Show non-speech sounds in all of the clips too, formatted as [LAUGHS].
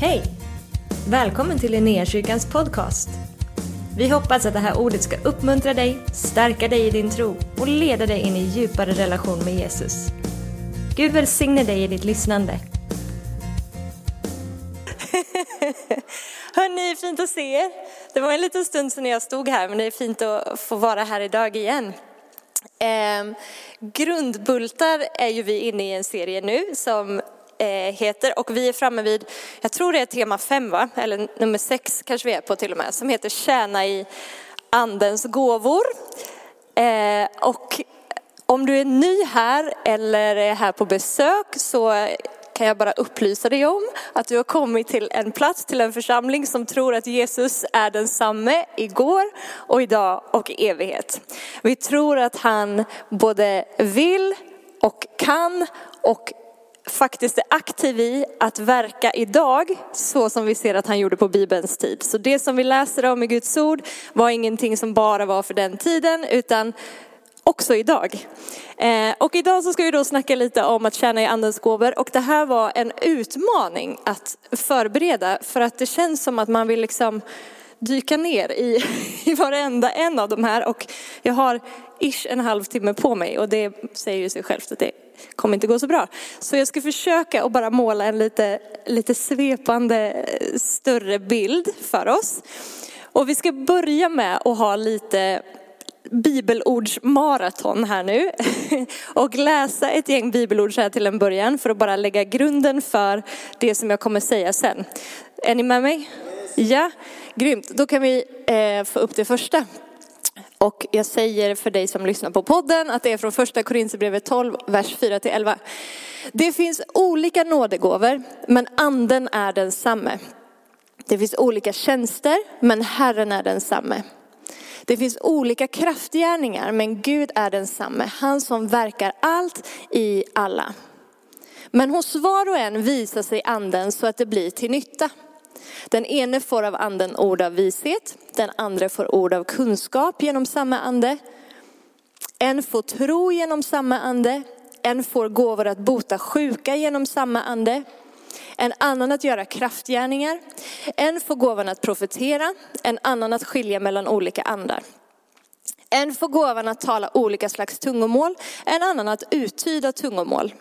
Hej! Välkommen till Linnéakyrkans podcast. Vi hoppas att det här ordet ska uppmuntra dig, stärka dig i din tro och leda dig in i djupare relation med Jesus. Gud välsigne dig i ditt lyssnande. [LAUGHS] Hörni, fint att se er. Det var en liten stund sedan jag stod här, men det är fint att få vara här idag igen. Eh, grundbultar är ju vi inne i en serie nu som Eh, heter, och vi är framme vid, jag tror det är tema fem va, eller nummer sex kanske vi är på till och med, som heter Tjäna i andens gåvor. Eh, och om du är ny här eller är här på besök så kan jag bara upplysa dig om att du har kommit till en plats, till en församling som tror att Jesus är densamme igår och idag och i evighet. Vi tror att han både vill och kan och faktiskt är aktiv i att verka idag så som vi ser att han gjorde på Bibelns tid. Så det som vi läser om i Guds ord var ingenting som bara var för den tiden utan också idag. Eh, och idag så ska vi då snacka lite om att tjäna i andens gåvor och det här var en utmaning att förbereda för att det känns som att man vill liksom dyka ner i, [LAUGHS] i varenda en av de här och jag har ish en halv timme på mig och det säger ju sig självt att det kommer inte gå så bra. Så jag ska försöka att bara måla en lite, lite svepande större bild för oss. Och vi ska börja med att ha lite bibelordsmaraton här nu [LAUGHS] och läsa ett gäng bibelord så här till en början för att bara lägga grunden för det som jag kommer säga sen. Är ni med mig? Ja, grymt. Då kan vi eh, få upp det första. Och jag säger för dig som lyssnar på podden att det är från första Korinthierbrevet 12, vers 4-11. Det finns olika nådegåvor, men anden är densamme. Det finns olika tjänster, men Herren är densamme. Det finns olika kraftgärningar, men Gud är densamme, han som verkar allt i alla. Men hos var och en visar sig anden så att det blir till nytta. Den ene får av anden ord av vishet, den andra får ord av kunskap genom samma ande. En får tro genom samma ande, en får gåvor att bota sjuka genom samma ande. En annan att göra kraftgärningar, en får gåvan att profetera, en annan att skilja mellan olika andar. En får gåvan att tala olika slags tungomål, en annan att uttyda tungomål.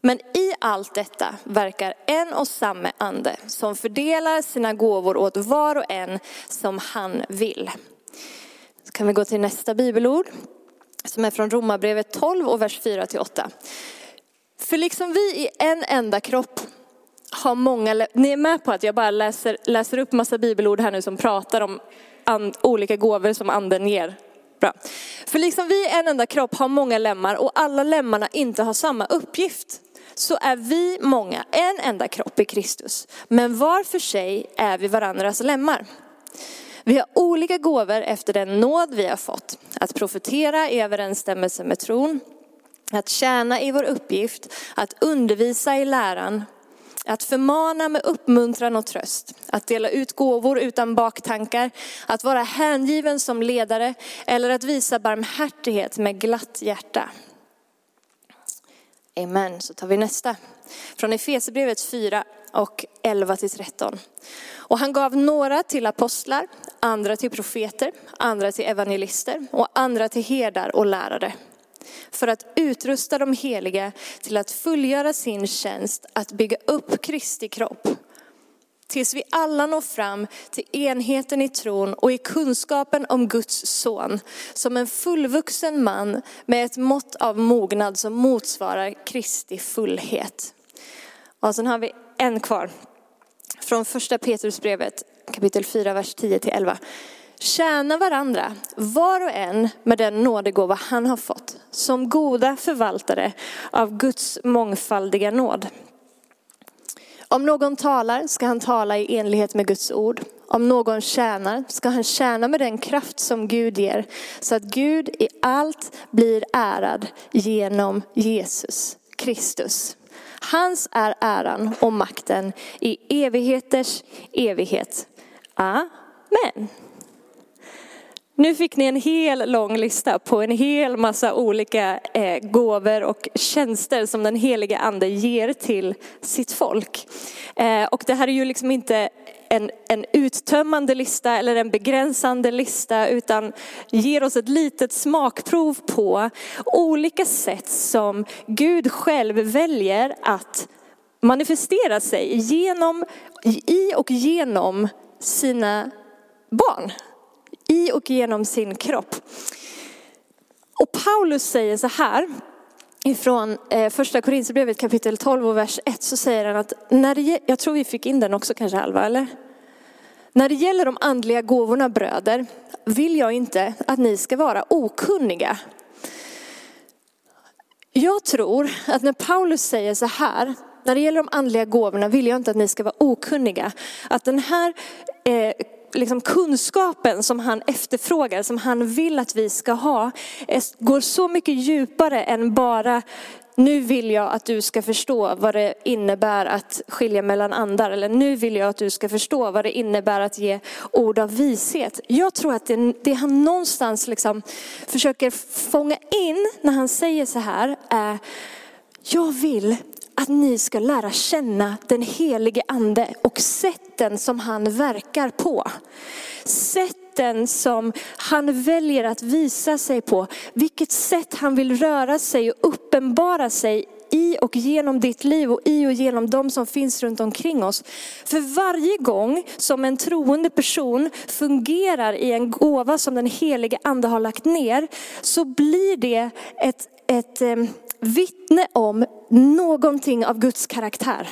Men i allt detta verkar en och samma ande som fördelar sina gåvor åt var och en som han vill. Så kan vi gå till nästa bibelord som är från Romarbrevet 12 och vers 4 till 8. För liksom vi i en enda kropp har många, ni är med på att jag bara läser, läser upp massa bibelord här nu som pratar om and, olika gåvor som anden ger. Bra. För liksom vi i en enda kropp har många lemmar och alla lemmarna inte har samma uppgift så är vi många en enda kropp i Kristus. Men var för sig är vi varandras lemmar. Vi har olika gåvor efter den nåd vi har fått. Att profetera i överensstämmelse med tron, att tjäna i vår uppgift, att undervisa i läran, att förmana med uppmuntran och tröst, att dela ut gåvor utan baktankar, att vara hängiven som ledare eller att visa barmhärtighet med glatt hjärta. Amen. Så tar vi nästa. Från Efesierbrevet 4 och 11 till 13. Och han gav några till apostlar, andra till profeter, andra till evangelister och andra till herdar och lärare. För att utrusta de heliga till att fullgöra sin tjänst att bygga upp Kristi kropp tills vi alla når fram till enheten i tron och i kunskapen om Guds son, som en fullvuxen man med ett mått av mognad som motsvarar Kristi fullhet. Och sen har vi en kvar, från första Petrusbrevet kapitel 4, vers 10-11. Tjäna varandra, var och en med den nådegåva han har fått, som goda förvaltare av Guds mångfaldiga nåd. Om någon talar ska han tala i enlighet med Guds ord. Om någon tjänar ska han tjäna med den kraft som Gud ger, så att Gud i allt blir ärad genom Jesus Kristus. Hans är äran och makten i evigheters evighet. Amen. Nu fick ni en hel lång lista på en hel massa olika eh, gåvor och tjänster som den heliga ande ger till sitt folk. Eh, och det här är ju liksom inte en, en uttömmande lista eller en begränsande lista utan ger oss ett litet smakprov på olika sätt som Gud själv väljer att manifestera sig genom, i och genom sina barn. I och genom sin kropp. Och Paulus säger så här ifrån eh, första Korinthierbrevet kapitel 12 och vers 1 så säger han att när det, jag tror vi fick in den också kanske halva eller? När det gäller de andliga gåvorna bröder vill jag inte att ni ska vara okunniga. Jag tror att när Paulus säger så här, när det gäller de andliga gåvorna vill jag inte att ni ska vara okunniga. Att den här eh, liksom kunskapen som han efterfrågar, som han vill att vi ska ha, går så mycket djupare än bara nu vill jag att du ska förstå vad det innebär att skilja mellan andar. Eller nu vill jag att du ska förstå vad det innebär att ge ord av vishet. Jag tror att det, det han någonstans liksom försöker fånga in när han säger så här är, jag vill att ni ska lära känna den helige ande och sätten som han verkar på. Sätten som han väljer att visa sig på. Vilket sätt han vill röra sig och uppenbara sig i och genom ditt liv och i och genom de som finns runt omkring oss. För varje gång som en troende person fungerar i en gåva som den helige ande har lagt ner så blir det ett, ett vittne om någonting av Guds karaktär.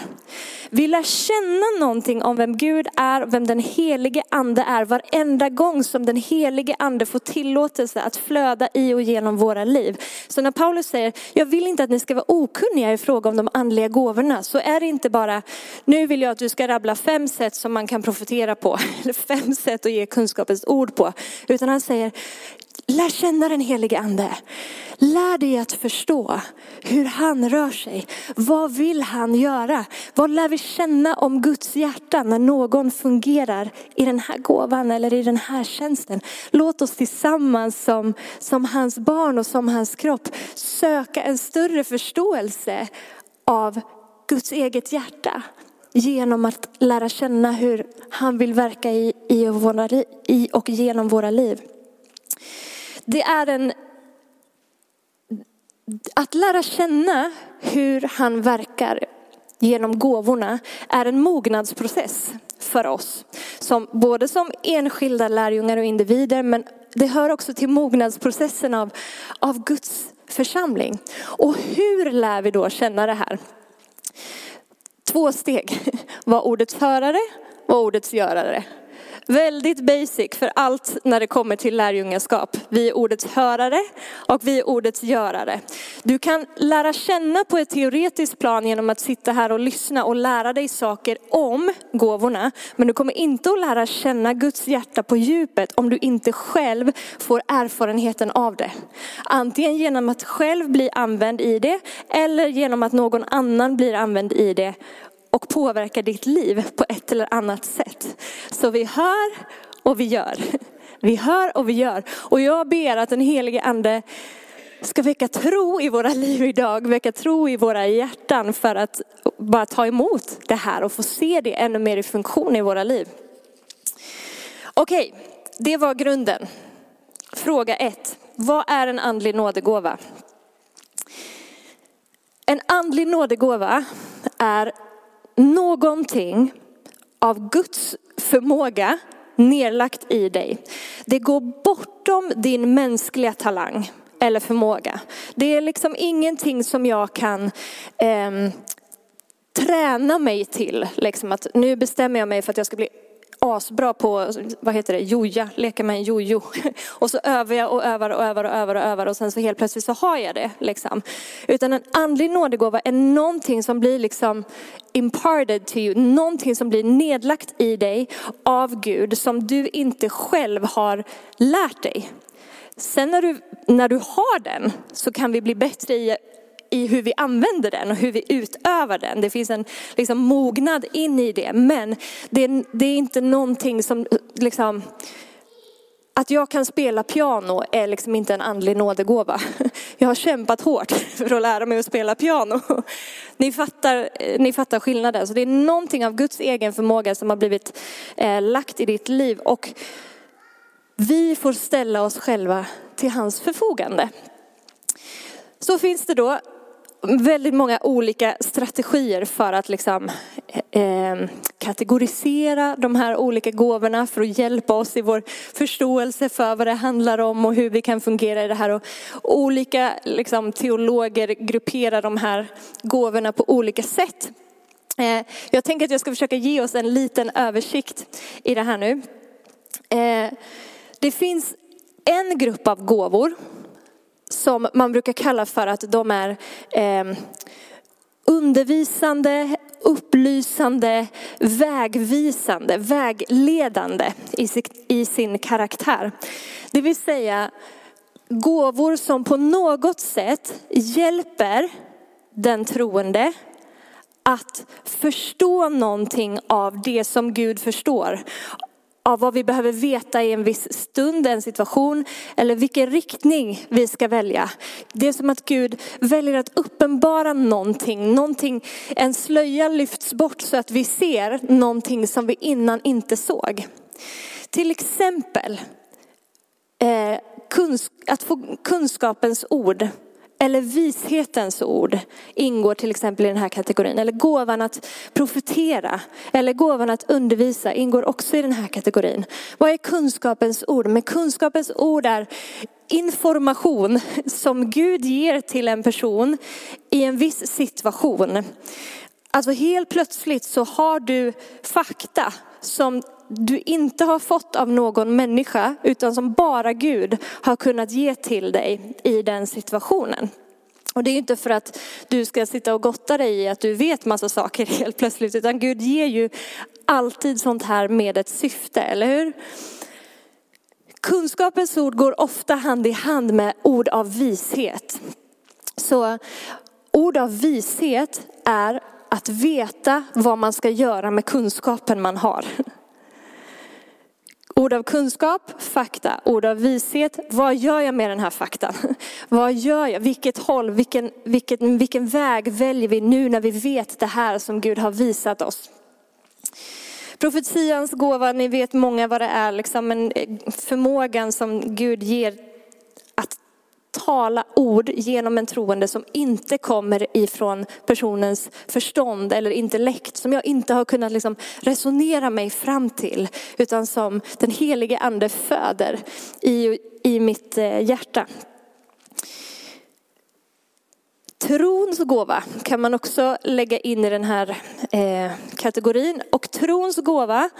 Vi lär känna någonting om vem Gud är vem den helige ande är varenda gång som den helige ande får tillåtelse att flöda i och genom våra liv. Så när Paulus säger, jag vill inte att ni ska vara okunniga i fråga om de andliga gåvorna, så är det inte bara, nu vill jag att du ska rabbla fem sätt som man kan profetera på, [LAUGHS] eller fem sätt att ge kunskapens ord på. Utan han säger, Lär känna den helige ande. Lär dig att förstå hur han rör sig. Vad vill han göra? Vad lär vi känna om Guds hjärta när någon fungerar i den här gåvan eller i den här tjänsten? Låt oss tillsammans som, som hans barn och som hans kropp söka en större förståelse av Guds eget hjärta genom att lära känna hur han vill verka i, i, våra, i och genom våra liv. Det är en, att lära känna hur han verkar genom gåvorna är en mognadsprocess för oss. Som, både som enskilda lärjungar och individer men det hör också till mognadsprocessen av, av Guds församling. Och hur lär vi då känna det här? Två steg. Var ordets hörare, var ordets görare. Väldigt basic för allt när det kommer till lärjungaskap. Vi är ordets hörare och vi är ordets görare. Du kan lära känna på ett teoretiskt plan genom att sitta här och lyssna och lära dig saker om gåvorna. Men du kommer inte att lära känna Guds hjärta på djupet om du inte själv får erfarenheten av det. Antingen genom att själv bli använd i det eller genom att någon annan blir använd i det och påverkar ditt liv på ett eller annat sätt. Så vi hör och vi gör. Vi hör och vi gör. Och jag ber att den helige ande ska väcka tro i våra liv idag, väcka tro i våra hjärtan för att bara ta emot det här och få se det ännu mer i funktion i våra liv. Okej, det var grunden. Fråga ett. Vad är en andlig nådegåva? En andlig nådegåva är någonting av Guds förmåga nedlagt i dig. Det går bortom din mänskliga talang eller förmåga. Det är liksom ingenting som jag kan eh, träna mig till. Liksom att nu bestämmer jag mig för att jag ska bli asbra på, vad heter det, joja, leka med en jojo. [LAUGHS] Och så övar jag och övar och övar och övar och övar och sen så helt plötsligt så har jag det. Liksom. Utan en andlig nådegåva är någonting som blir liksom imparted to you, någonting som blir nedlagt i dig av Gud som du inte själv har lärt dig. Sen när du, när du har den så kan vi bli bättre i i hur vi använder den och hur vi utövar den. Det finns en liksom, mognad in i det. Men det, det är inte någonting som liksom, att jag kan spela piano är liksom inte en andlig nådegåva. [LAUGHS] Jag har kämpat hårt för att lära mig att spela piano. [LAUGHS] Ni fattar, eh, ni fattar skillnaden. Så det är någonting av Guds egen förmåga som har blivit eh, lagt i ditt liv. Och vi får ställa oss själva till hans förfogande. Så finns det då väldigt många olika strategier för att liksom, eh, eh, kategorisera de här olika gåvorna för att hjälpa oss i vår förståelse för vad det handlar om och hur vi kan fungera i det här. Och olika liksom, teologer grupperar de här gåvorna på olika sätt. Eh, jag tänker att jag ska försöka ge oss en liten översikt i det här nu. Eh, det finns en grupp av gåvor som man brukar kalla för att de är eh, undervisande, upplysande, vägvisande, vägledande i sin karaktär. Det vill säga gåvor som på något sätt hjälper den troende att förstå någonting av det som Gud förstår av vad vi behöver veta i en viss stund, en situation, eller vilken riktning vi ska välja. Det är som att Gud väljer att uppenbara någonting, någonting, en slöja lyfts bort så att vi ser någonting som vi innan inte såg. Till exempel eh, att få kunskapens ord eller vishetens ord ingår till exempel i den här kategorin. Eller gåvan att profetera eller gåvan att undervisa ingår också i den här kategorin. Vad är kunskapens ord? Men kunskapens ord är information som Gud ger till en person i en viss situation. Alltså helt plötsligt så har du fakta som du inte har fått av någon människa utan som bara Gud har kunnat ge till dig i den situationen. Och det är inte för att du ska sitta och gotta dig i att du vet massa saker [LAUGHS] helt plötsligt, utan Gud ger ju alltid sånt här med ett syfte, eller hur? Kunskapens ord går ofta hand i hand med ord av vishet. Så ord av vishet är att veta vad man ska göra med kunskapen man har. Ord av kunskap, fakta, ord av vishet. Vad gör jag med den här faktan? [LAUGHS] Vad gör jag? Vilket håll, vilken, vilken, vilken väg väljer vi nu när vi vet det här som Gud har visat oss? Profetians gåva, ni vet många vad det är, liksom men eh, förmågan som Gud ger tala ord genom en troende som inte kommer ifrån personens förstånd eller intellekt, som jag inte har kunnat liksom resonera mig fram till, utan som den helige ande föder i, i mitt eh, hjärta. Trons gåva kan man också lägga in i den här eh, kategorin. Och trons gåva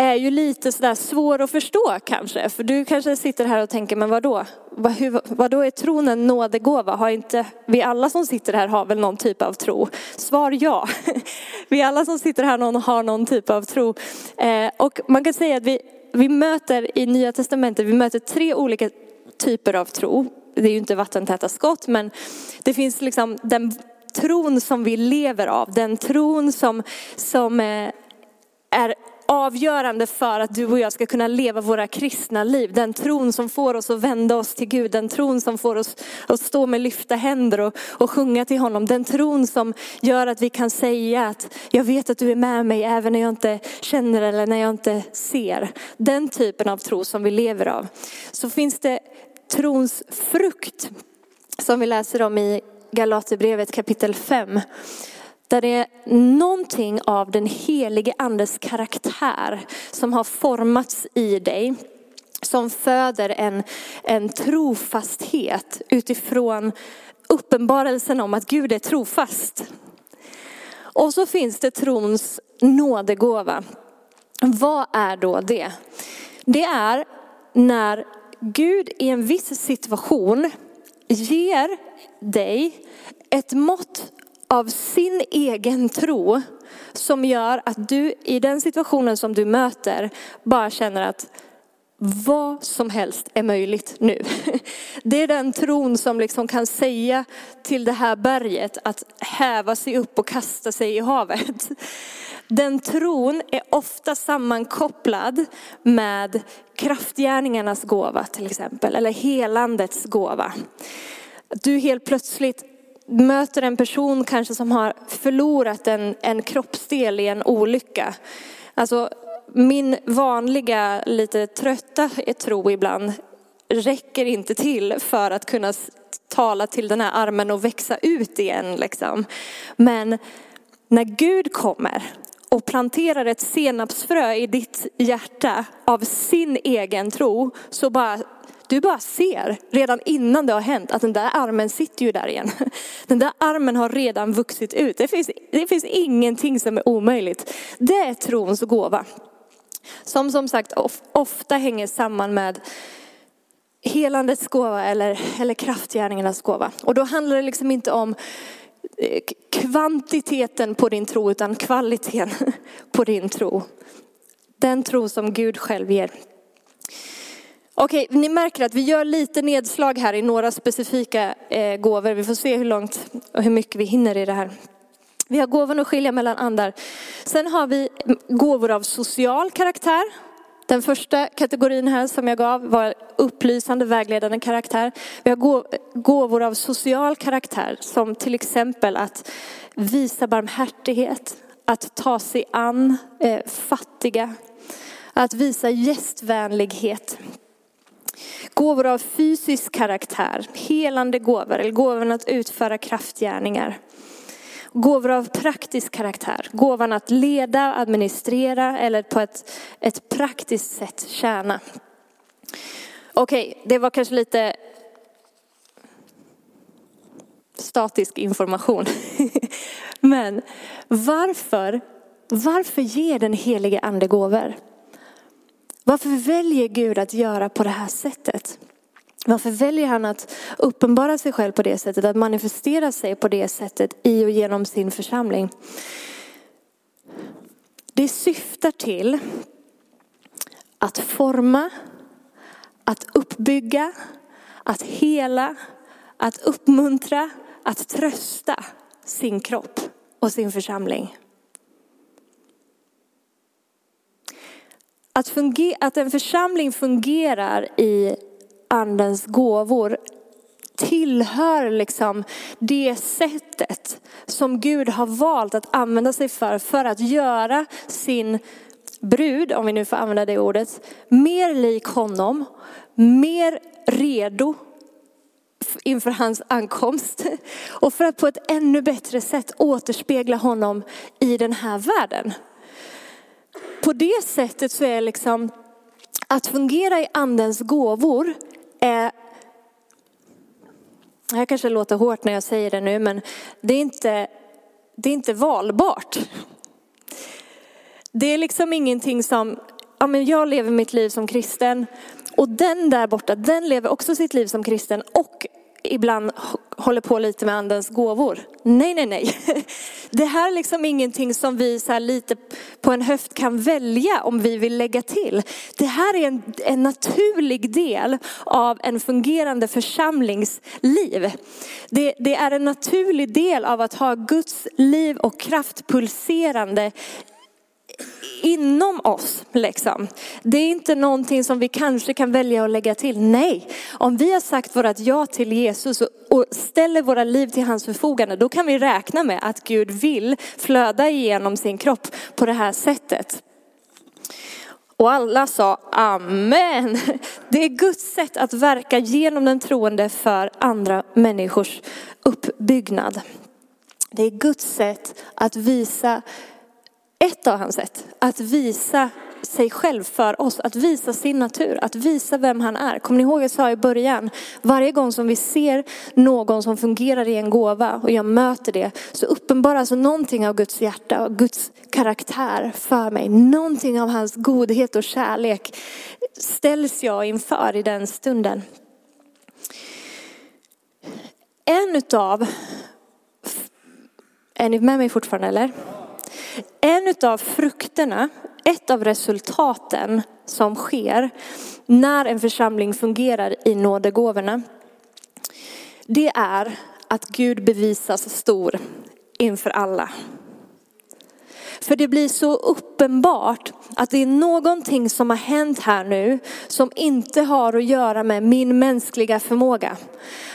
är ju lite sådär svår att förstå kanske. För du kanske sitter här och tänker, men vadå? Vad, hur, vadå är tron en nådegåva? Har inte vi alla som sitter här har väl någon typ av tro? Svar ja. [LAUGHS] Vi alla som sitter här någon har någon typ av tro. Eh, och man kan säga att vi, vi möter i Nya Testamentet, vi möter tre olika typer av tro. Det är ju inte vattentäta skott, men det finns liksom den tron som vi lever av, den tron som, som eh, är avgörande för att du och jag ska kunna leva våra kristna liv. Den tron som får oss att vända oss till Gud, den tron som får oss att stå med lyfta händer och, och sjunga till honom. Den tron som gör att vi kan säga att jag vet att du är med mig även när jag inte känner eller när jag inte ser. Den typen av tro som vi lever av. Så finns det trons frukt som vi läser om i Galaterbrevet kapitel 5. Där det är någonting av den helige andes karaktär som har formats i dig. Som föder en, en trofasthet utifrån uppenbarelsen om att Gud är trofast. Och så finns det trons nådegåva. Vad är då det? Det är när Gud i en viss situation ger dig ett mått av sin egen tro som gör att du i den situationen som du möter bara känner att vad som helst är möjligt nu. [LAUGHS] Det är den tron som liksom kan säga till det här berget att häva sig upp och kasta sig i havet. Den tron är ofta sammankopplad med kraftgärningarnas gåva till exempel, eller helandets gåva. Du helt plötsligt möter en person kanske som har förlorat en, en kroppsdel i en olycka. Alltså min vanliga, lite trötta tro ibland räcker inte till för att kunna tala till den här armen och växa ut igen. Liksom. Men när Gud kommer och planterar ett senapsfrö i ditt hjärta av sin egen tro, så bara du bara ser redan innan det har hänt att den där armen sitter ju där igen. [LAUGHS] Den där armen har redan vuxit ut. Det finns, det finns ingenting som är omöjligt. Det är trons gåva. Som som sagt ofta hänger samman med helandets gåva eller, eller kraftgärningarnas gåva. Och då handlar det liksom inte om eh, kvantiteten på din tro utan kvaliteten [LAUGHS] på din tro. Den tro som Gud själv ger. Okej, ni märker att vi gör lite nedslag här i några specifika eh, gåvor. Vi får se hur långt och hur mycket vi hinner i det här. Vi har gåvan att skilja mellan andar. Sen har vi gåvor av social karaktär. Den första kategorin här som jag gav var upplysande, vägledande karaktär. Vi har gåvor av social karaktär som till exempel att visa barmhärtighet, att ta sig an eh, fattiga, att visa gästvänlighet. Gåvor av fysisk karaktär, helande gåvor eller gåvan att utföra kraftgärningar. Gåvor av praktisk karaktär, gåvan att leda, administrera eller på ett, ett praktiskt sätt tjäna. Okej, okay, det var kanske lite statisk information. [LAUGHS] Men varför, varför ger den helige ande gåvor? Varför väljer Gud att göra på det här sättet? Varför väljer han att uppenbara sig själv på det sättet, att manifestera sig på det sättet i och genom sin församling? Det syftar till att forma, att uppbygga, att hela, att uppmuntra, att trösta sin kropp och sin församling. Att, funger, att en församling fungerar i andens gåvor tillhör liksom det sättet som Gud har valt att använda sig för, för att göra sin brud, om vi nu får använda det ordet, mer lik honom, mer redo inför hans ankomst [LAUGHS] och för att på ett ännu bättre sätt återspegla honom i den här världen. På det sättet så är liksom att fungera i andens gåvor är, det här kanske låter hårt när jag säger det nu, men det är inte, det är inte valbart. Det är liksom ingenting som, ja men jag lever mitt liv som kristen och den där borta, den lever också sitt liv som kristen och ibland håller på lite med andens gåvor. Nej, nej, nej. [LAUGHS] Det här är liksom ingenting som vi så lite på en höft kan välja om vi vill lägga till. Det här är en, en naturlig del av en fungerande församlingsliv. Det, det är en naturlig del av att ha Guds liv och kraft pulserande inom oss. Liksom. Det är inte någonting som vi kanske kan välja att lägga till. Nej, om vi har sagt vårt ja till Jesus och ställer våra liv till hans förfogande, då kan vi räkna med att Gud vill flöda igenom sin kropp på det här sättet. Och alla sa amen. Det är Guds sätt att verka genom den troende för andra människors uppbyggnad. Det är Guds sätt att visa ett av hans sätt att visa sig själv för oss, att visa sin natur, att visa vem han är. Kommer ni ihåg jag sa i början, varje gång som vi ser någon som fungerar i en gåva och jag möter det, så uppenbaras alltså någonting av Guds hjärta och Guds karaktär för mig. Någonting av hans godhet och kärlek ställs jag inför i den stunden. En utav, är ni med mig fortfarande eller? En av frukterna, ett av resultaten som sker när en församling fungerar i nådegåvorna, det är att Gud bevisas stor inför alla. För det blir så uppenbart att det är någonting som har hänt här nu som inte har att göra med min mänskliga förmåga.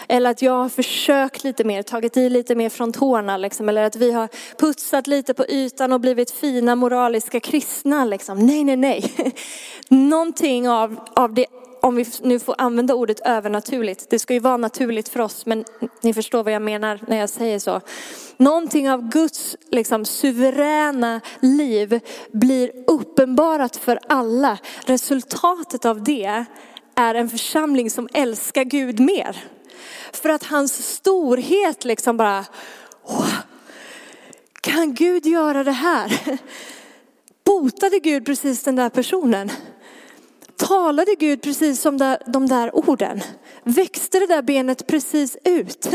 Eller att jag har försökt lite mer, tagit i lite mer från tårna liksom. Eller att vi har putsat lite på ytan och blivit fina moraliska kristna liksom. Nej, nej, nej. [LAUGHS] Någonting av, av det om vi nu får använda ordet övernaturligt. Det ska ju vara naturligt för oss, men ni förstår vad jag menar när jag säger så. Någonting av Guds liksom, suveräna liv blir uppenbarat för alla. Resultatet av det är en församling som älskar Gud mer. För att hans storhet liksom bara, kan Gud göra det här? [LAUGHS] Botade Gud precis den där personen? Talade Gud precis som de där orden? Växte det där benet precis ut?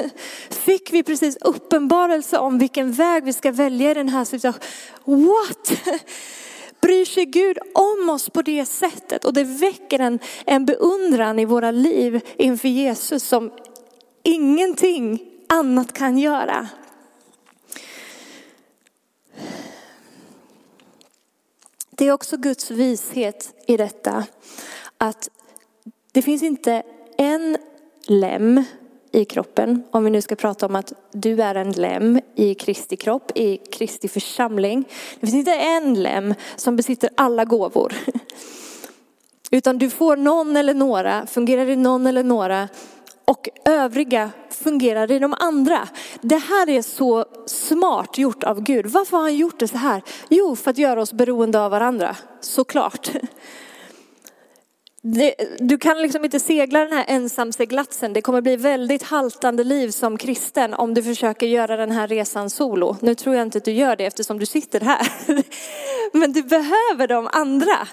Fick vi precis uppenbarelse om vilken väg vi ska välja i den här situationen? What? Bryr sig Gud om oss på det sättet? Och det väcker en, en beundran i våra liv inför Jesus som ingenting annat kan göra. Det är också Guds vishet i detta. Att det finns inte en lem i kroppen, om vi nu ska prata om att du är en lem i Kristi kropp, i Kristi församling. Det finns inte en lem som besitter alla gåvor. Utan du får någon eller några, fungerar i någon eller några och övriga fungerar i de andra. Det här är så smart gjort av Gud. Varför har han gjort det så här? Jo, för att göra oss beroende av varandra, såklart. Du kan liksom inte segla den här ensamseglatsen. Det kommer bli väldigt haltande liv som kristen om du försöker göra den här resan solo. Nu tror jag inte att du gör det eftersom du sitter här. [LAUGHS] Men du behöver de andra.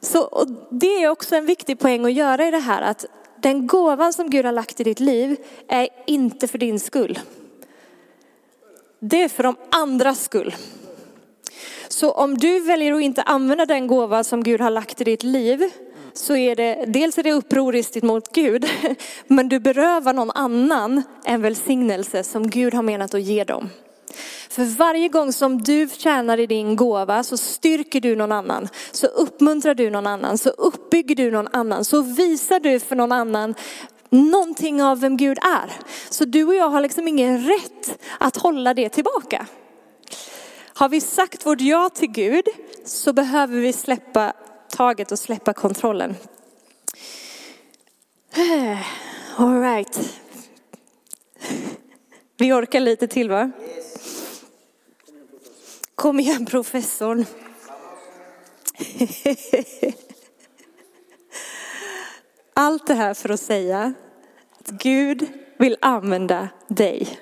Så, det är också en viktig poäng att göra i det här. Att den gåvan som Gud har lagt i ditt liv är inte för din skull. Det är för de andras skull. Så om du väljer att inte använda den gåva som Gud har lagt i ditt liv så är det, dels är det upproriskt mot Gud, [LAUGHS] men du berövar någon annan en välsignelse som Gud har menat att ge dem. För varje gång som du tjänar i din gåva så styrker du någon annan, så uppmuntrar du någon annan, så uppbygger du någon annan, så visar du för någon annan någonting av vem Gud är. Så du och jag har liksom ingen rätt att hålla det tillbaka. Har vi sagt vårt ja till Gud så behöver vi släppa taget och släppa kontrollen. [SIGHS] All right. Vi orkar lite till va? Kom igen professorn. Allt det här för att säga att Gud vill använda dig.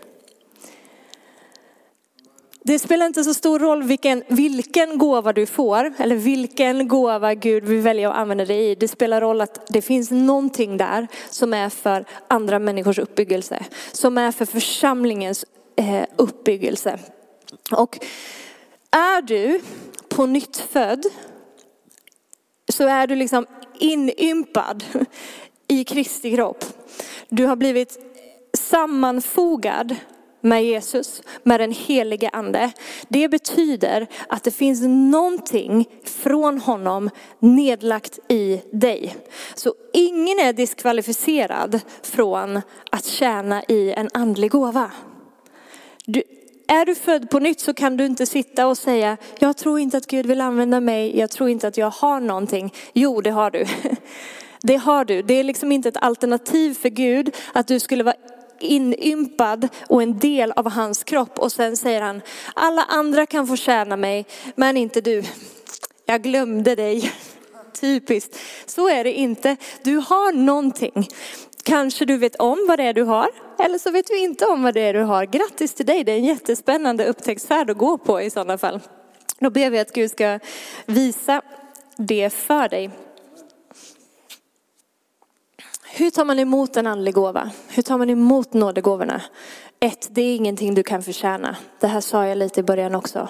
Det spelar inte så stor roll vilken, vilken gåva du får eller vilken gåva Gud vill välja att använda dig i. Det spelar roll att det finns någonting där som är för andra människors uppbyggelse. Som är för församlingens eh, uppbyggelse. Och är du på nytt född så är du liksom inympad i Kristi kropp. Du har blivit sammanfogad med Jesus, med den helige ande. Det betyder att det finns någonting från honom nedlagt i dig. Så ingen är diskvalificerad från att tjäna i en andlig gåva. Du, är du född på nytt så kan du inte sitta och säga, jag tror inte att Gud vill använda mig, jag tror inte att jag har någonting. Jo, det har du. [LAUGHS] Det har du. Det är liksom inte ett alternativ för Gud att du skulle vara inympad och en del av hans kropp. Och sen säger han, alla andra kan få tjäna mig, men inte du. [LAUGHS] Jag glömde dig. [LAUGHS] Typiskt. Så är det inte. Du har någonting. Kanske du vet om vad det är du har, eller så vet du inte om vad det är du har. Grattis till dig, det är en jättespännande upptäcktsfärd att gå på i sådana fall. Då ber vi att Gud ska visa det för dig. Hur tar man emot en andlig gåva? Hur tar man emot nådegåvorna? Ett, det är ingenting du kan förtjäna. Det här sa jag lite i början också.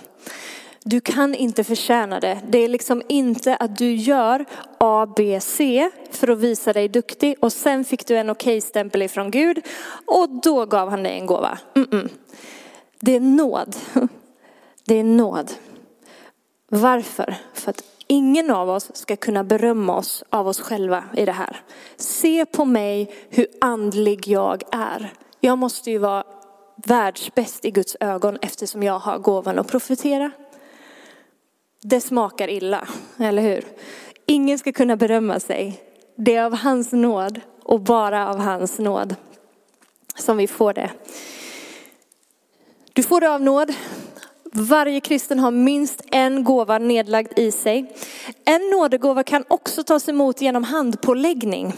Du kan inte förtjäna det. Det är liksom inte att du gör A, B, C för att visa dig duktig och sen fick du en okej-stämpel ifrån Gud och då gav han dig en gåva. Mm -mm. Det är nåd. [LAUGHS] Det är nåd. Varför? För att ingen av oss ska kunna berömma oss av oss själva i det här. Se på mig hur andlig jag är. Jag måste ju vara världsbäst i Guds ögon eftersom jag har gåvan att profetera. Det smakar illa, eller hur? Ingen ska kunna berömma sig. Det är av hans nåd och bara av hans nåd som vi får det. Du får det av nåd. Varje kristen har minst en gåva nedlagd i sig. En nådegåva kan också tas emot genom handpåläggning.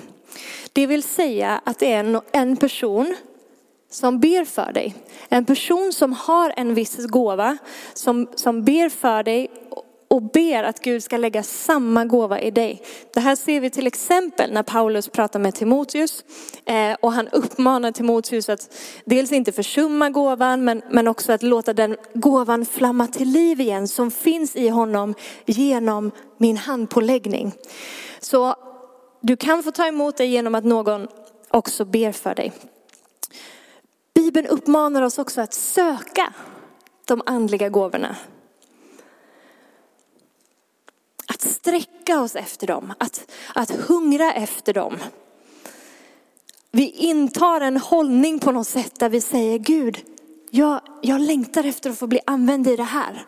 Det vill säga att det är en person som ber för dig. En person som har en viss gåva, som, som ber för dig och ber att Gud ska lägga samma gåva i dig. Det här ser vi till exempel när Paulus pratar med Timoteus eh, och han uppmanar Timoteus att dels inte försumma gåvan men, men också att låta den gåvan flamma till liv igen som finns i honom genom min handpåläggning. Så du kan få ta emot det genom att någon också ber för dig. Bibeln uppmanar oss också att söka de andliga gåvorna. Att sträcka oss efter dem, att, att hungra efter dem. Vi intar en hållning på något sätt där vi säger Gud, jag, jag längtar efter att få bli använd i det här.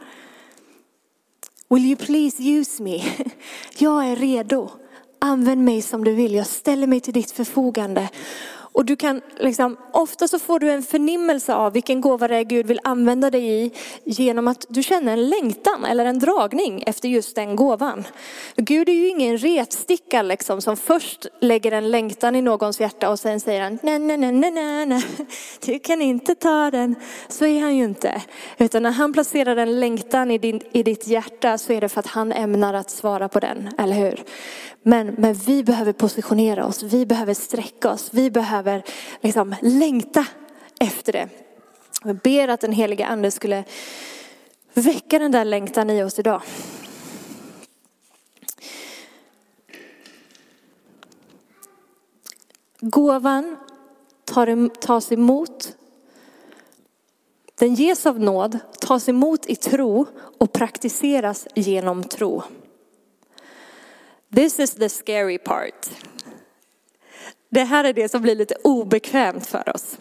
Will you please use me? [LAUGHS] Jag är redo. Använd mig som du vill. Jag ställer mig till ditt förfogande. Och du kan liksom, ofta så får du en förnimmelse av vilken gåva det är Gud vill använda dig i genom att du känner en längtan eller en dragning efter just den gåvan. Gud är ju ingen retsticka liksom som först lägger en längtan i någons hjärta och sen säger han nej, nej, nej, nej, nej, nej, du kan inte ta den. Så är han ju inte. Utan när han placerar en längtan i, din, i ditt hjärta så är det för att han ämnar att svara på den, eller hur? Men, men vi behöver positionera oss, vi behöver sträcka oss, vi behöver liksom längta efter det. Jag ber att den heliga ande skulle väcka den där längtan i oss idag. Gåvan tas emot. Den ges av nåd, tas emot i tro och praktiseras genom tro. This is the scary part. Det här är det som blir lite obekvämt för oss.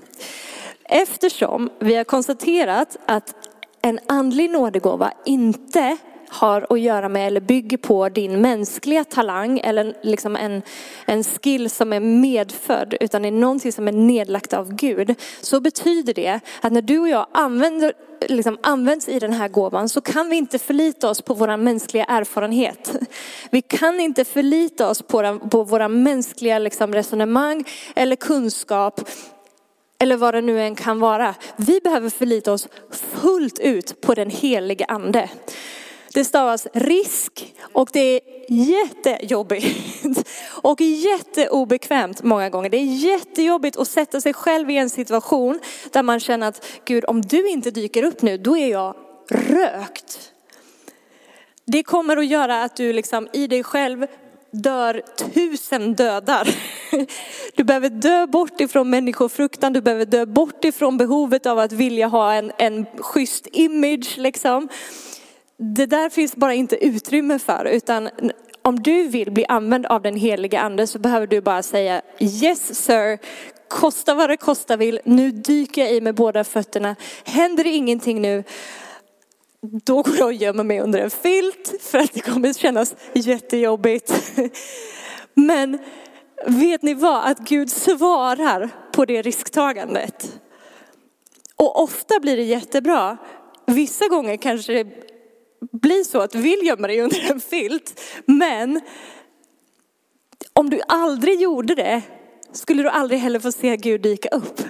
Eftersom vi har konstaterat att en andlig nådegåva inte har att göra med eller bygger på din mänskliga talang eller liksom en, en skill som är medfödd utan är någonting som är nedlagt av Gud. Så betyder det att när du och jag använder, liksom används i den här gåvan så kan vi inte förlita oss på vår mänskliga erfarenhet. Vi kan inte förlita oss på, på våra mänskliga liksom resonemang eller kunskap eller vad det nu än kan vara. Vi behöver förlita oss fullt ut på den helige ande. Det stavas risk och det är jättejobbigt [LAUGHS] och jätteobekvämt många gånger. Det är jättejobbigt att sätta sig själv i en situation där man känner att Gud, om du inte dyker upp nu, då är jag rökt. Det kommer att göra att du liksom i dig själv dör tusen dödar. [LAUGHS] Du behöver dö bort ifrån människofruktan, du behöver dö bort ifrån behovet av att vilja ha en, en schysst image liksom det där finns bara inte utrymme för, utan om du vill bli använd av den heliga ande så behöver du bara säga yes sir, kosta vad det kosta vill, nu dyker jag i med båda fötterna. Händer det ingenting nu, då går jag och gömmer mig under en filt för att det kommer kännas jättejobbigt. [LAUGHS] Men vet ni vad, att Gud svarar på det risktagandet. Och ofta blir det jättebra. Vissa gånger kanske det bli så att du vill gömma dig under en filt. Men om du aldrig gjorde det skulle du aldrig heller få se Gud dyka upp.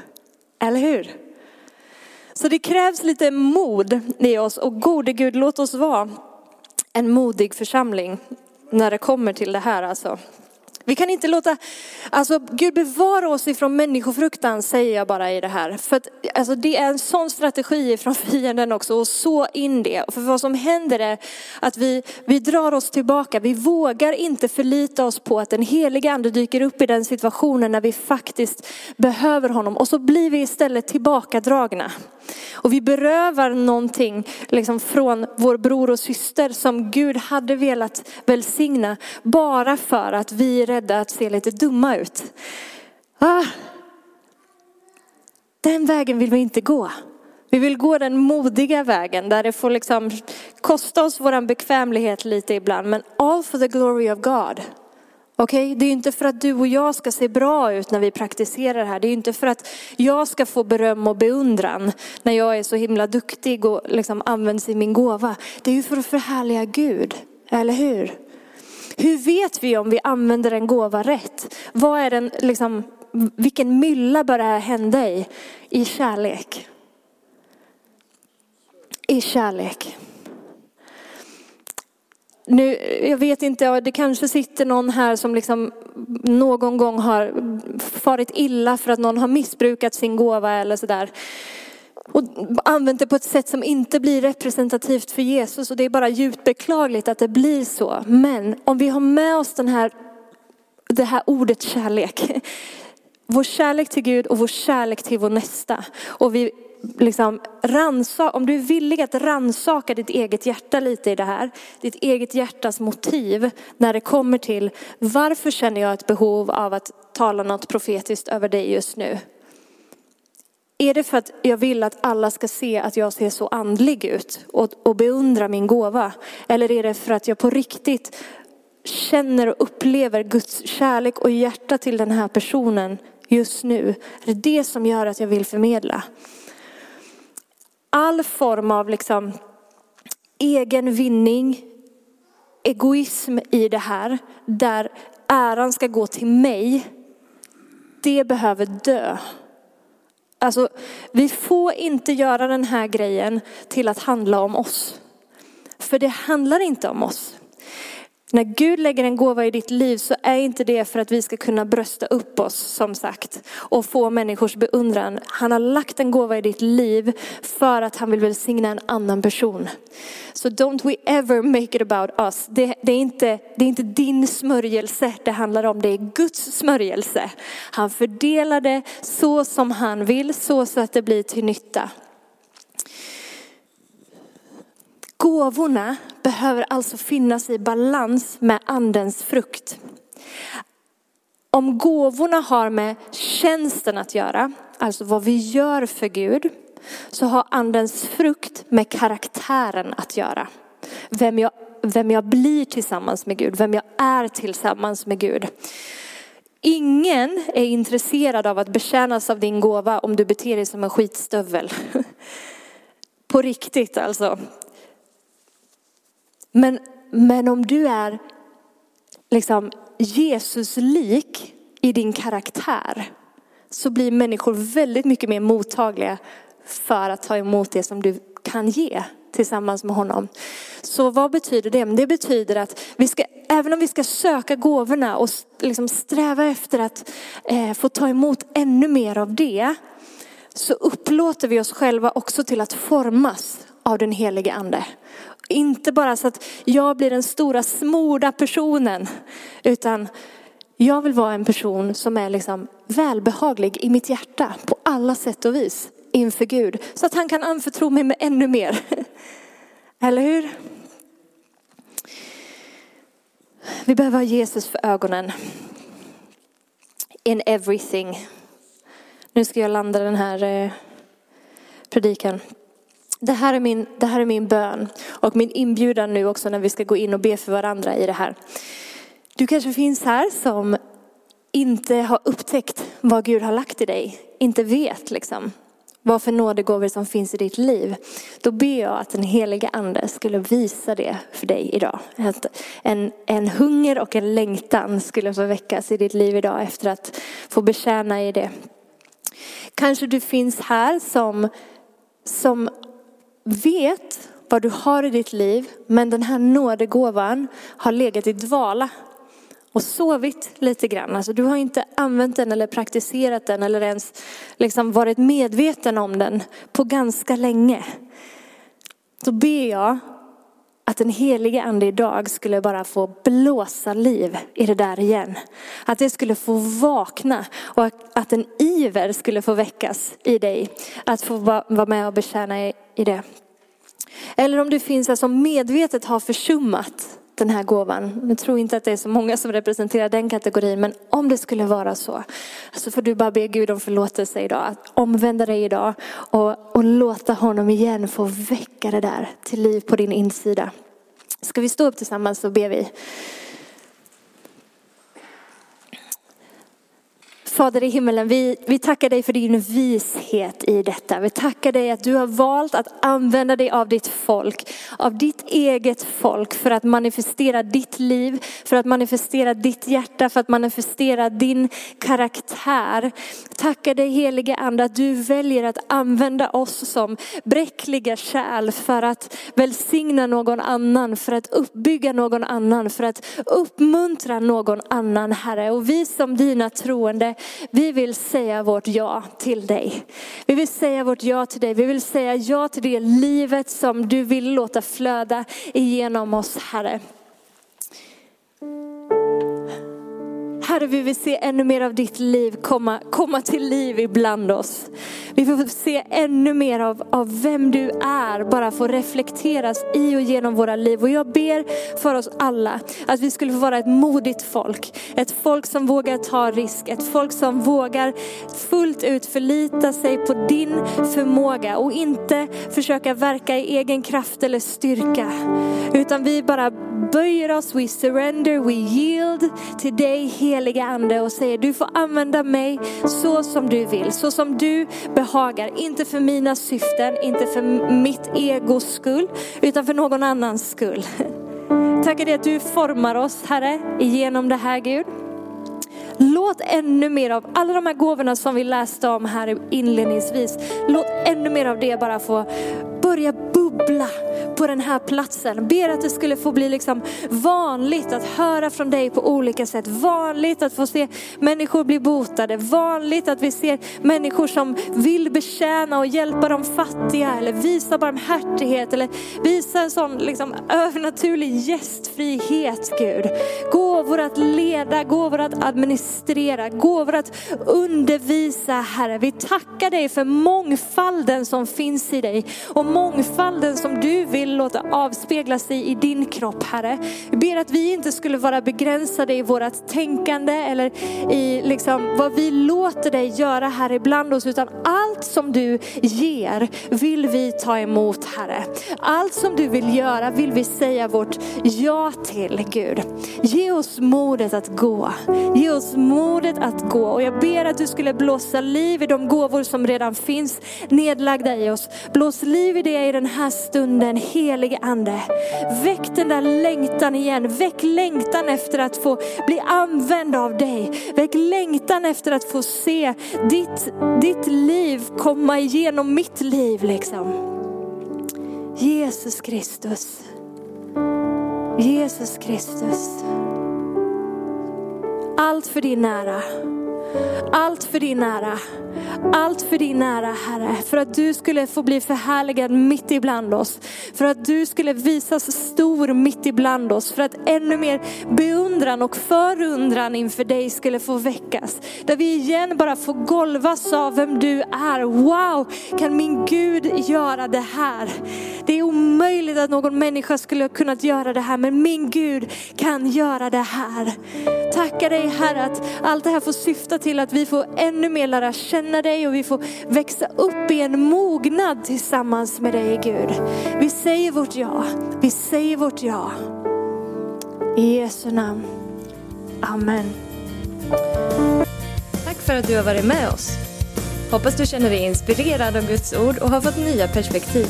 Eller hur? Så det krävs lite mod i oss och gode Gud låt oss vara en modig församling när det kommer till det här alltså. Vi kan inte låta, alltså Gud bevara oss ifrån människofruktan säger jag bara i det här. För att, alltså, det är en sån strategi från [LAUGHS] fienden också och så in det. För vad som händer är att vi, vi drar oss tillbaka. Vi vågar inte förlita oss på att den heliga ande dyker upp i den situationen när vi faktiskt behöver honom. Och så blir vi istället tillbakadragna. Och vi berövar någonting liksom från vår bror och syster som Gud hade velat välsigna bara för att vi är rädda att se lite dumma ut. Ah. Den vägen vill vi inte gå. Vi vill gå den modiga vägen där det får liksom kosta oss vår bekvämlighet lite ibland, men all for the glory of God. Okej, okay? det är inte för att du och jag ska se bra ut när vi praktiserar det här. Det är inte för att jag ska få beröm och beundran när jag är så himla duktig och liksom används i min gåva. Det är ju för att förhärliga Gud, eller hur? Hur vet vi om vi använder en gåva rätt? Vad är den, liksom, vilken mylla bör det här hända i? I kärlek. I kärlek. Nu, jag vet inte, det kanske sitter någon här som liksom någon gång har farit illa för att någon har missbrukat sin gåva eller sådär. Och använt det på ett sätt som inte blir representativt för Jesus. Och det är bara djupt beklagligt att det blir så. Men om vi har med oss den här, det här ordet kärlek. Vår kärlek till Gud och vår kärlek till vår nästa. Och vi liksom ransa, om du är villig att ransaka ditt eget hjärta lite i det här, ditt eget hjärtas motiv när det kommer till varför känner jag ett behov av att tala något profetiskt över dig just nu? Är det för att jag vill att alla ska se att jag ser så andlig ut och, och beundra min gåva? Eller är det för att jag på riktigt känner och upplever Guds kärlek och hjärta till den här personen just nu? Är det det som gör att jag vill förmedla? All form av liksom egen vinning, egoism i det här, där äran ska gå till mig, det behöver dö. Alltså, vi får inte göra den här grejen till att handla om oss. För det handlar inte om oss. När Gud lägger en gåva i ditt liv så är inte det för att vi ska kunna brösta upp oss som sagt och få människors beundran. Han har lagt en gåva i ditt liv för att han vill välsigna en annan person. Så don't we ever make it about us. Det, det, är inte, det är inte din smörjelse det handlar om, det är Guds smörjelse. Han fördelar det så som han vill, så, så att det blir till nytta. Gåvorna behöver alltså finnas i balans med andens frukt. Om gåvorna har med tjänsten att göra, alltså vad vi gör för Gud, så har andens frukt med karaktären att göra. Vem jag, vem jag blir tillsammans med Gud, vem jag är tillsammans med Gud. Ingen är intresserad av att betjänas av din gåva om du beter dig som en skitstövel. [LAUGHS] På riktigt alltså. Men, men om du är liksom Jesus lik i din karaktär så blir människor väldigt mycket mer mottagliga för att ta emot det som du kan ge tillsammans med honom. Så vad betyder det? Det betyder att vi ska, även om vi ska söka gåvorna och liksom sträva efter att eh, få ta emot ännu mer av det, så upplåter vi oss själva också till att formas av den helige ande. Inte bara så att jag blir den stora smorda personen, utan jag vill vara en person som är liksom välbehaglig i mitt hjärta på alla sätt och vis inför Gud. Så att han kan anförtro mig med ännu mer. [LAUGHS] Eller hur? Vi behöver ha Jesus för ögonen. In everything. Nu ska jag landa den här eh, predikan. Det här, är min, det här är min bön och min inbjudan nu också när vi ska gå in och be för varandra i det här. Du kanske finns här som inte har upptäckt vad Gud har lagt i dig, inte vet liksom vad för nådegåvor som finns i ditt liv. Då ber jag att den heliga ande skulle visa det för dig idag. Att en, en hunger och en längtan skulle få väckas i ditt liv idag efter att få betjäna i det. Kanske du finns här som, som vet vad du har i ditt liv, men den här nådegåvan har legat i dvala och sovit lite grann. Alltså du har inte använt den eller praktiserat den eller ens liksom varit medveten om den på ganska länge. Då ber jag att den helige ande idag skulle bara få blåsa liv i det där igen. Att det skulle få vakna och att en iver skulle få väckas i dig. Att få vara med och betjäna i det. Eller om du finns här som medvetet har försummat den här gåvan. Jag tror inte att det är så många som representerar den kategorin, men om det skulle vara så, så får du bara be Gud om förlåtelse idag. Att omvända dig idag och, och låta honom igen få väcka det där till liv på din insida. Ska vi stå upp tillsammans så ber vi. Fader i himmelen, vi, vi tackar dig för din vishet i detta. Vi tackar dig att du har valt att använda dig av ditt folk, av ditt eget folk för att manifestera ditt liv, för att manifestera ditt hjärta, för att manifestera din karaktär. Tackar dig helige ande att du väljer att använda oss som bräckliga kärl för att välsigna någon annan, för att uppbygga någon annan, för att uppmuntra någon annan Herre. Och vi som dina troende vi vill säga vårt ja till dig. Vi vill säga vårt ja till dig. Vi vill säga ja till det livet som du vill låta flöda igenom oss, Herre. Herre, vi vill se ännu mer av ditt liv komma, komma till liv ibland oss. Vi får se ännu mer av, av vem du är, bara få reflekteras i och genom våra liv. Och jag ber för oss alla att vi skulle få vara ett modigt folk. Ett folk som vågar ta risk, ett folk som vågar fullt ut förlita sig på din förmåga och inte försöka verka i egen kraft eller styrka. Utan vi bara böjer oss, we surrender, we yield till dig heliga ande och säger du får använda mig så som du vill, så som du behagar. Inte för mina syften, inte för mitt egos skull, utan för någon annans skull. [LAUGHS] Tackar dig att du formar oss Herre genom det här Gud. Låt ännu mer av alla de här gåvorna som vi läste om här inledningsvis, låt ännu mer av det bara få börja bubbla på den här platsen. Ber att det skulle få bli liksom vanligt att höra från dig på olika sätt. Vanligt att få se människor bli botade. Vanligt att vi ser människor som vill betjäna och hjälpa de fattiga eller visa barmhärtighet eller visa en sån liksom övernaturlig gästfrihet Gud. Gåvor att leda, gåvor att administrera, gåvor att undervisa Herre. Vi tackar dig för mångfalden som finns i dig och mångfalden som du vill vill låta avspegla sig i din kropp Herre. Vi ber att vi inte skulle vara begränsade i vårt tänkande eller i liksom vad vi låter dig göra här ibland oss utan allt som du ger vill vi ta emot Herre. Allt som du vill göra vill vi säga vårt ja till Gud. Ge oss modet att gå. Ge oss modet att gå och jag ber att du skulle blåsa liv i de gåvor som redan finns nedlagda i oss. Blås liv i det i den här stunden, helige ande. Väck den där längtan igen. Väck längtan efter att få bli använd av dig. Väck längtan efter att få se ditt, ditt liv komma igenom mitt liv liksom. Jesus Kristus. Jesus Kristus. Allt för din nära. Allt för din ära. Allt för din ära Herre. För att du skulle få bli förhärligad mitt ibland oss. För att du skulle visas stor mitt ibland oss. För att ännu mer beundran och förundran inför dig skulle få väckas. Där vi igen bara får golvas av vem du är. Wow, kan min Gud göra det här? Det är omöjligt att någon människa skulle ha kunnat göra det här. Men min Gud kan göra det här. Tackar dig Herre att allt det här får syfta till att vi får ännu mer lära känna dig och vi får växa upp i en mognad tillsammans med dig Gud. Vi säger vårt ja, vi säger vårt ja. I Jesu namn. Amen. Tack för att du har varit med oss. Hoppas du känner dig inspirerad av Guds ord och har fått nya perspektiv.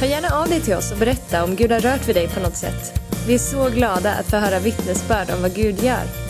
Hör gärna av dig till oss och berätta om Gud har rört vid dig på något sätt. Vi är så glada att få höra vittnesbörd om vad Gud gör.